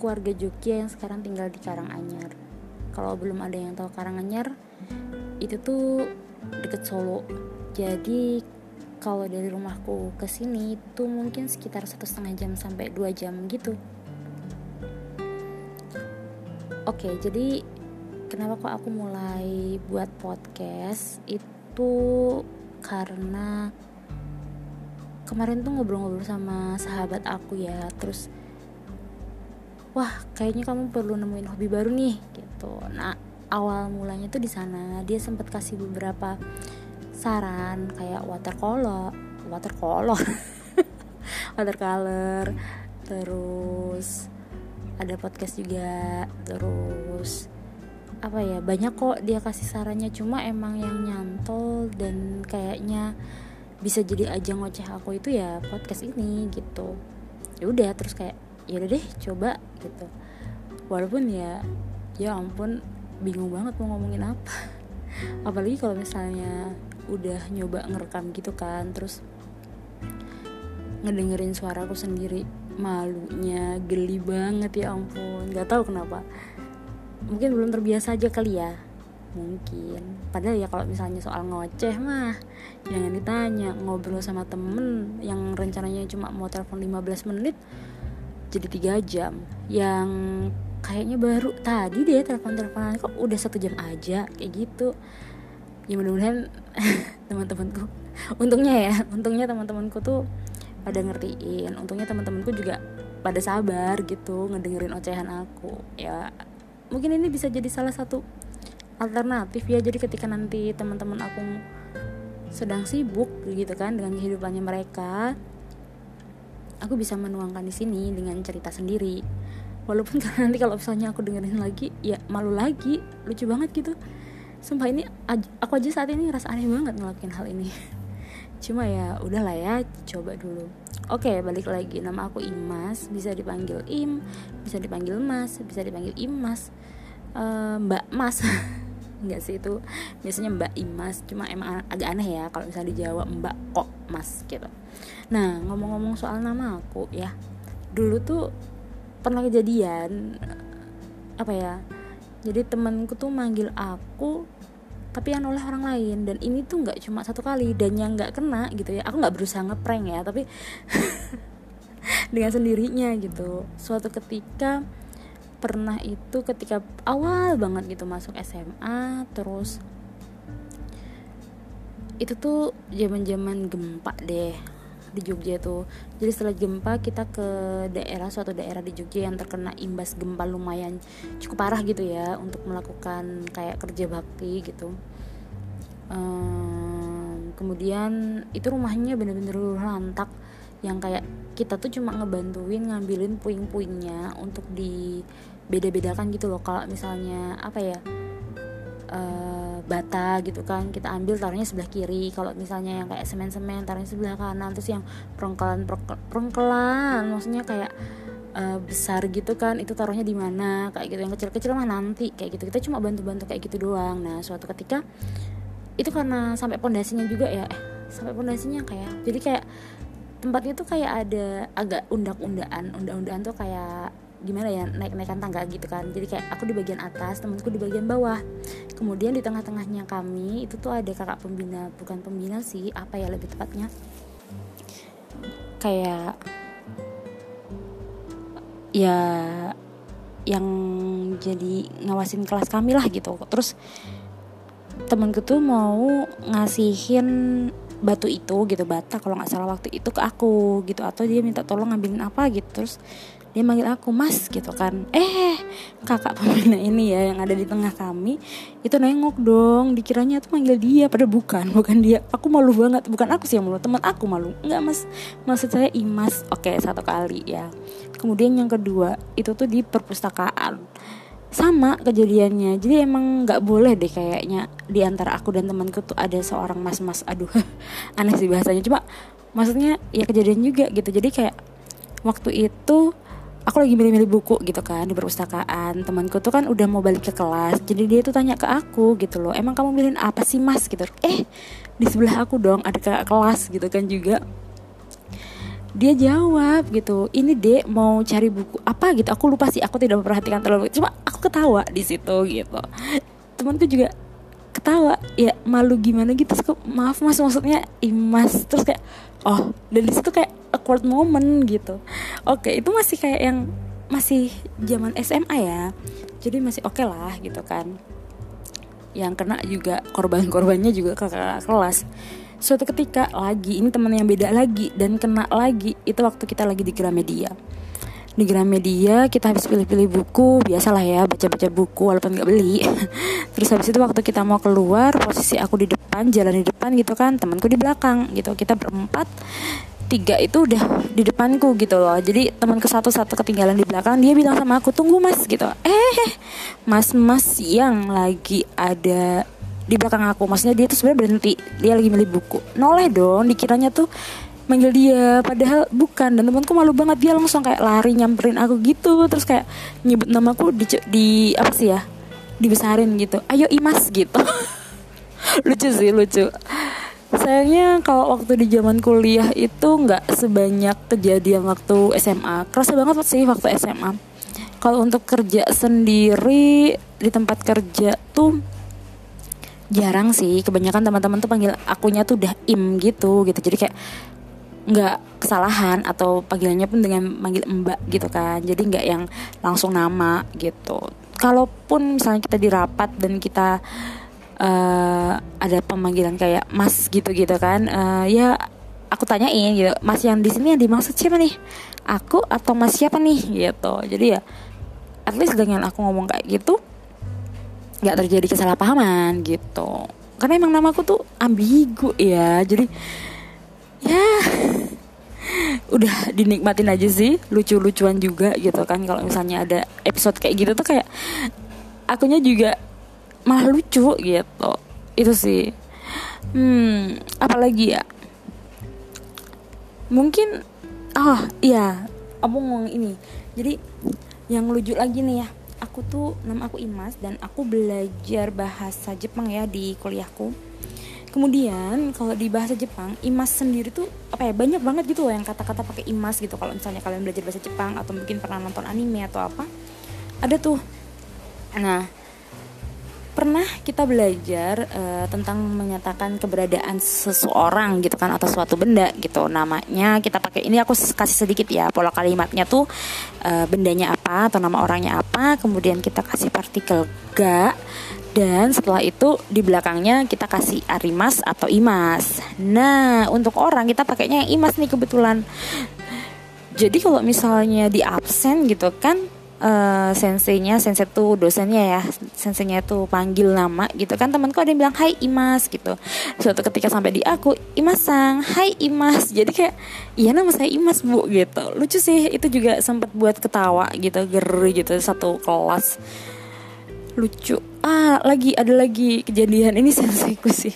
aku warga Jogja yang sekarang tinggal di Karanganyar. Kalau belum ada yang tahu Karanganyar itu tuh deket Solo. Jadi kalau dari rumahku ke sini itu mungkin sekitar satu setengah jam sampai dua jam gitu. Oke jadi kenapa kok aku mulai buat podcast? Itu karena kemarin tuh ngobrol-ngobrol sama sahabat aku ya. Terus wah kayaknya kamu perlu nemuin hobi baru nih gitu. Nah awal mulanya tuh di sana dia sempat kasih beberapa saran kayak watercolor watercolor watercolor terus ada podcast juga terus apa ya banyak kok dia kasih sarannya. Cuma emang yang nyantol dan kayaknya bisa jadi ajang ngoceh aku itu ya podcast ini gitu. Ya udah terus kayak ya deh coba gitu. Walaupun ya ya ampun bingung banget mau ngomongin apa. Apalagi kalau misalnya udah nyoba ngerekam gitu kan terus ngedengerin suaraku sendiri malunya geli banget ya ampun. Nggak tahu kenapa. Mungkin belum terbiasa aja kali ya. Mungkin. Padahal ya kalau misalnya soal ngoceh mah jangan ditanya. Ngobrol sama temen yang rencananya cuma mau telepon 15 menit jadi tiga jam. Yang kayaknya baru tadi deh telepon teleponan kok udah satu jam aja? Kayak gitu. Ya mudah-mudahan teman-temanku untungnya ya untungnya teman-temanku tuh pada ngertiin. Untungnya teman-temanku juga pada sabar gitu ngedengerin ocehan aku. Ya mungkin ini bisa jadi salah satu alternatif ya. Jadi ketika nanti teman-teman aku sedang sibuk gitu kan dengan kehidupannya mereka aku bisa menuangkan di sini dengan cerita sendiri. Walaupun karena nanti kalau misalnya aku dengerin lagi ya malu lagi lucu banget gitu. Sumpah ini aku aja saat ini rasa aneh banget ngelakuin hal ini. Cuma ya udahlah ya coba dulu. Oke balik lagi. Nama aku Imas bisa dipanggil Im bisa dipanggil Mas bisa dipanggil Imas. Uh, Mbak Mas. Enggak sih itu. Biasanya Mbak Imas cuma emang agak aneh ya kalau misalnya dijawab Mbak kok Mas gitu nah ngomong-ngomong soal nama aku ya. Dulu tuh pernah kejadian apa ya jadi temanku tuh manggil aku tapi yang oleh orang lain. Dan ini tuh nggak cuma satu kali dan yang nggak kena gitu ya. Aku nggak berusaha ngeprank ya tapi dengan sendirinya gitu. Suatu ketika pernah itu ketika awal banget gitu masuk SMA terus itu tuh zaman zaman gempa deh di Jogja tuh jadi setelah gempa kita ke daerah suatu daerah di Jogja yang terkena imbas gempa lumayan cukup parah gitu ya untuk melakukan kayak kerja bakti gitu. Um, kemudian itu rumahnya bener-bener lantak yang kayak kita tuh cuma ngebantuin ngambilin puing-puingnya untuk di beda-bedakan gitu loh. Kalau misalnya apa ya uh, bata gitu kan kita ambil taruhnya sebelah kiri. Kalau misalnya yang kayak semen-semen taruhnya sebelah kanan. Terus yang perengkelan perengkelan maksudnya kayak uh, besar gitu kan itu taruhnya di mana? Kayak gitu yang kecil-kecil mah nanti kayak gitu. Kita cuma bantu-bantu kayak gitu doang. Nah suatu ketika itu karena sampai pondasinya juga ya eh sampai pondasinya kayak jadi kayak tempatnya tuh kayak ada agak undak-undaan undak-undaan tuh kayak gimana ya naik-naikan tangga gitu kan. Jadi kayak aku di bagian atas temanku di bagian bawah. Kemudian di tengah-tengahnya kami itu tuh ada kakak pembina bukan pembina sih apa ya lebih tepatnya. Kayak ya yang jadi ngawasin kelas kami lah gitu. Terus temanku tuh mau ngasihin batu itu gitu bata kalau nggak salah waktu itu ke aku gitu. Atau dia minta tolong ngambilin apa gitu. Terus dia manggil aku mas gitu kan. Eh kakak pembina ini ya yang ada di tengah kami itu nengok dong. Dikiranya tuh manggil dia pada bukan bukan dia. Aku malu banget bukan aku sih yang malu teman aku malu. Nggak mas. Maksud saya imas oke satu kali ya. Kemudian yang kedua itu tuh di perpustakaan. Sama kejadiannya jadi emang nggak boleh deh kayaknya di antara aku dan temanku tuh ada seorang mas-mas. Aduh aneh sih bahasanya. Cuma maksudnya ya kejadian juga gitu. Jadi kayak waktu itu aku lagi milih-milih buku gitu kan di perpustakaan. Temanku tuh kan udah mau balik ke kelas jadi dia tuh tanya ke aku gitu loh emang kamu milih apa sih mas? Gitu. Eh di sebelah aku dong ada kakak kelas gitu kan juga. Dia jawab gitu ini dek mau cari buku apa? Gitu. Aku lupa sih aku tidak memperhatikan terlalu. Cuma aku ketawa di situ gitu. Temanku juga ketawa ya malu gimana gitu? Terus maaf mas maksudnya imas. Terus kayak oh dan di situ kayak awkward moment gitu. Oke itu masih kayak yang masih zaman SMA ya. Jadi masih oke okay lah gitu kan. Yang kena juga korban-korbannya juga ke kelas. Suatu ketika lagi ini teman yang beda lagi dan kena lagi itu waktu kita lagi di Gramedia. Di Gramedia kita habis pilih-pilih buku biasalah ya baca-baca buku walaupun nggak beli. Terus habis itu waktu kita mau keluar posisi aku di depan jalan di depan gitu kan temanku di belakang gitu. Kita berempat tiga itu udah di depanku gitu loh. Jadi teman ke satu satu ketinggalan di belakang dia bilang sama aku tunggu mas gitu. Eh mas mas yang lagi ada di belakang aku. Maksudnya dia tuh sebenarnya berhenti dia lagi milih buku. Noleh dong dikiranya tuh manggil dia padahal bukan. Dan temanku malu banget dia langsung kayak lari nyamperin aku gitu terus kayak nyebut namaku di di apa sih ya dibesarin gitu. Ayo imas gitu. Lucu sih lucu sayangnya kalau waktu di zaman kuliah itu nggak sebanyak kejadian waktu SMA kerasa banget sih waktu SMA kalau untuk kerja sendiri di tempat kerja tuh jarang sih. Kebanyakan teman-teman tuh panggil akunya tuh udah im gitu gitu. Jadi kayak nggak kesalahan atau panggilannya pun dengan manggil mbak gitu kan. Jadi nggak yang langsung nama gitu. Kalaupun misalnya kita di rapat dan kita uh, ada pemanggilan kayak mas gitu gitu kan. Uh, ya aku tanyain gitu mas yang di sini yang dimaksud siapa nih? Aku atau mas siapa nih? Gitu. Jadi ya at least dengan aku ngomong kayak gitu nggak terjadi kesalahpahaman gitu. Karena emang namaku tuh ambigu ya. Jadi ya udah dinikmatin aja sih lucu-lucuan juga gitu kan. Kalau misalnya ada episode kayak gitu tuh kayak akunya juga malah lucu gitu. Itu sih. Hmm apalagi ya? Mungkin oh iya. Aku ngomong ini. Jadi yang lucu lagi nih ya. Aku tuh nama aku Imas dan aku belajar bahasa Jepang ya di kuliahku. Kemudian kalau di bahasa Jepang Imas sendiri tuh apa ya banyak banget gitu loh yang kata-kata pakai Imas gitu. Kalau misalnya kalian belajar bahasa Jepang atau mungkin pernah nonton anime atau apa ada tuh. Nah pernah kita belajar uh, tentang menyatakan keberadaan seseorang gitu kan atau suatu benda gitu. Namanya kita pakai ini aku kasih sedikit ya pola kalimatnya tuh uh, bendanya apa atau nama orangnya apa kemudian kita kasih partikel ga dan setelah itu di belakangnya kita kasih arimas atau imas. Nah untuk orang kita pakainya yang imas nih kebetulan. Jadi kalau misalnya di absen gitu kan uh, senseinya sensei tuh dosennya ya senseinya tuh panggil nama gitu kan. Temanku ada yang bilang Hai Imas gitu. Suatu ketika sampai di aku Imas sang Hai Imas. Jadi kayak iya nama saya Imas bu gitu. Lucu sih itu juga sempat buat ketawa gitu geri gitu satu kelas. Lucu. Ah lagi ada lagi kejadian ini senseiku sih.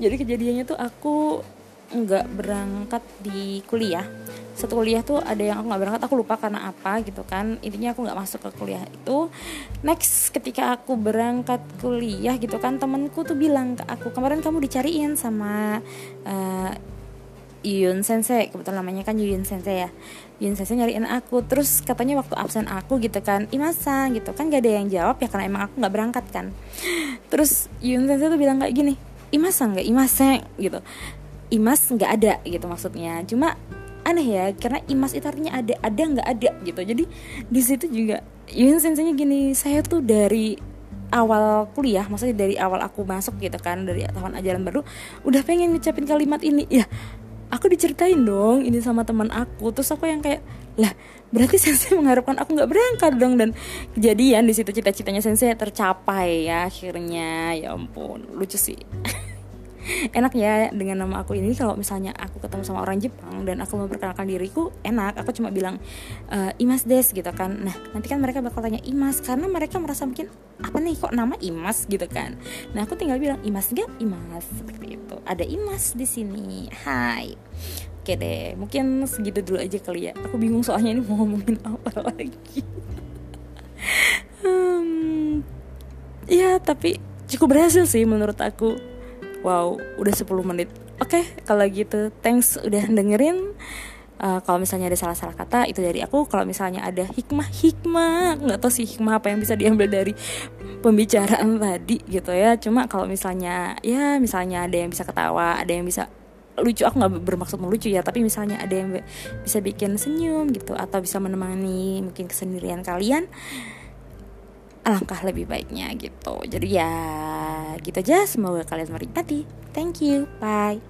Jadi kejadiannya tuh aku nggak berangkat di kuliah. Satu kuliah tuh ada yang aku nggak berangkat aku lupa karena apa gitu kan. Intinya aku nggak masuk ke kuliah itu. Next ketika aku berangkat kuliah gitu kan temenku tuh bilang ke aku kemarin kamu dicariin sama uh, Yun Sensei kebetulan namanya kan Yun Sensei ya. Yun Sensei nyariin aku terus katanya waktu absen aku gitu kan Imasa gitu kan gak ada yang jawab ya karena emang aku nggak berangkat kan. Terus Yun Sensei tuh bilang kayak gini Imasa nggak? Imase gitu Imas nggak ada gitu maksudnya. Cuma aneh ya karena imas itu artinya ada ada nggak ada gitu. Jadi di situ juga Yun sensenya gini saya tuh dari awal kuliah maksudnya dari awal aku masuk gitu kan dari tahun ajaran baru udah pengen ngucapin kalimat ini. Ya aku diceritain dong ini sama teman aku. Terus aku yang kayak lah berarti sensei mengharapkan aku nggak berangkat dong. Dan kejadian di situ cita-citanya sensei tercapai ya akhirnya. Ya ampun lucu sih enak ya dengan nama aku ini. Kalau misalnya aku ketemu sama orang Jepang dan aku memperkenalkan diriku enak. Aku cuma bilang e, Imas Des gitu kan. Nah nanti kan mereka bakal tanya Imas karena mereka merasa mungkin apa nih kok nama Imas? gitu kan. Nah aku tinggal bilang Imas gak? Imas. Seperti itu. Ada Imas di sini. Hai. Oke deh, mungkin segitu dulu aja kali ya. Aku bingung soalnya ini mau ngomongin apa lagi. hmm, ya, tapi cukup berhasil sih menurut aku wow udah 10 menit Oke, okay, kalau gitu, thanks udah dengerin. Uh, kalau misalnya ada salah-salah kata itu dari aku. Kalau misalnya ada hikmah-hikmah, nggak tahu sih hikmah apa yang bisa diambil dari pembicaraan tadi gitu ya. Cuma kalau misalnya ya misalnya ada yang bisa ketawa, ada yang bisa lucu aku nggak bermaksud melucu ya tapi misalnya ada yang bisa bikin senyum gitu atau bisa menemani mungkin kesendirian kalian alangkah lebih baiknya gitu jadi ya gitu aja. Semoga kalian menikmati thank you. Bye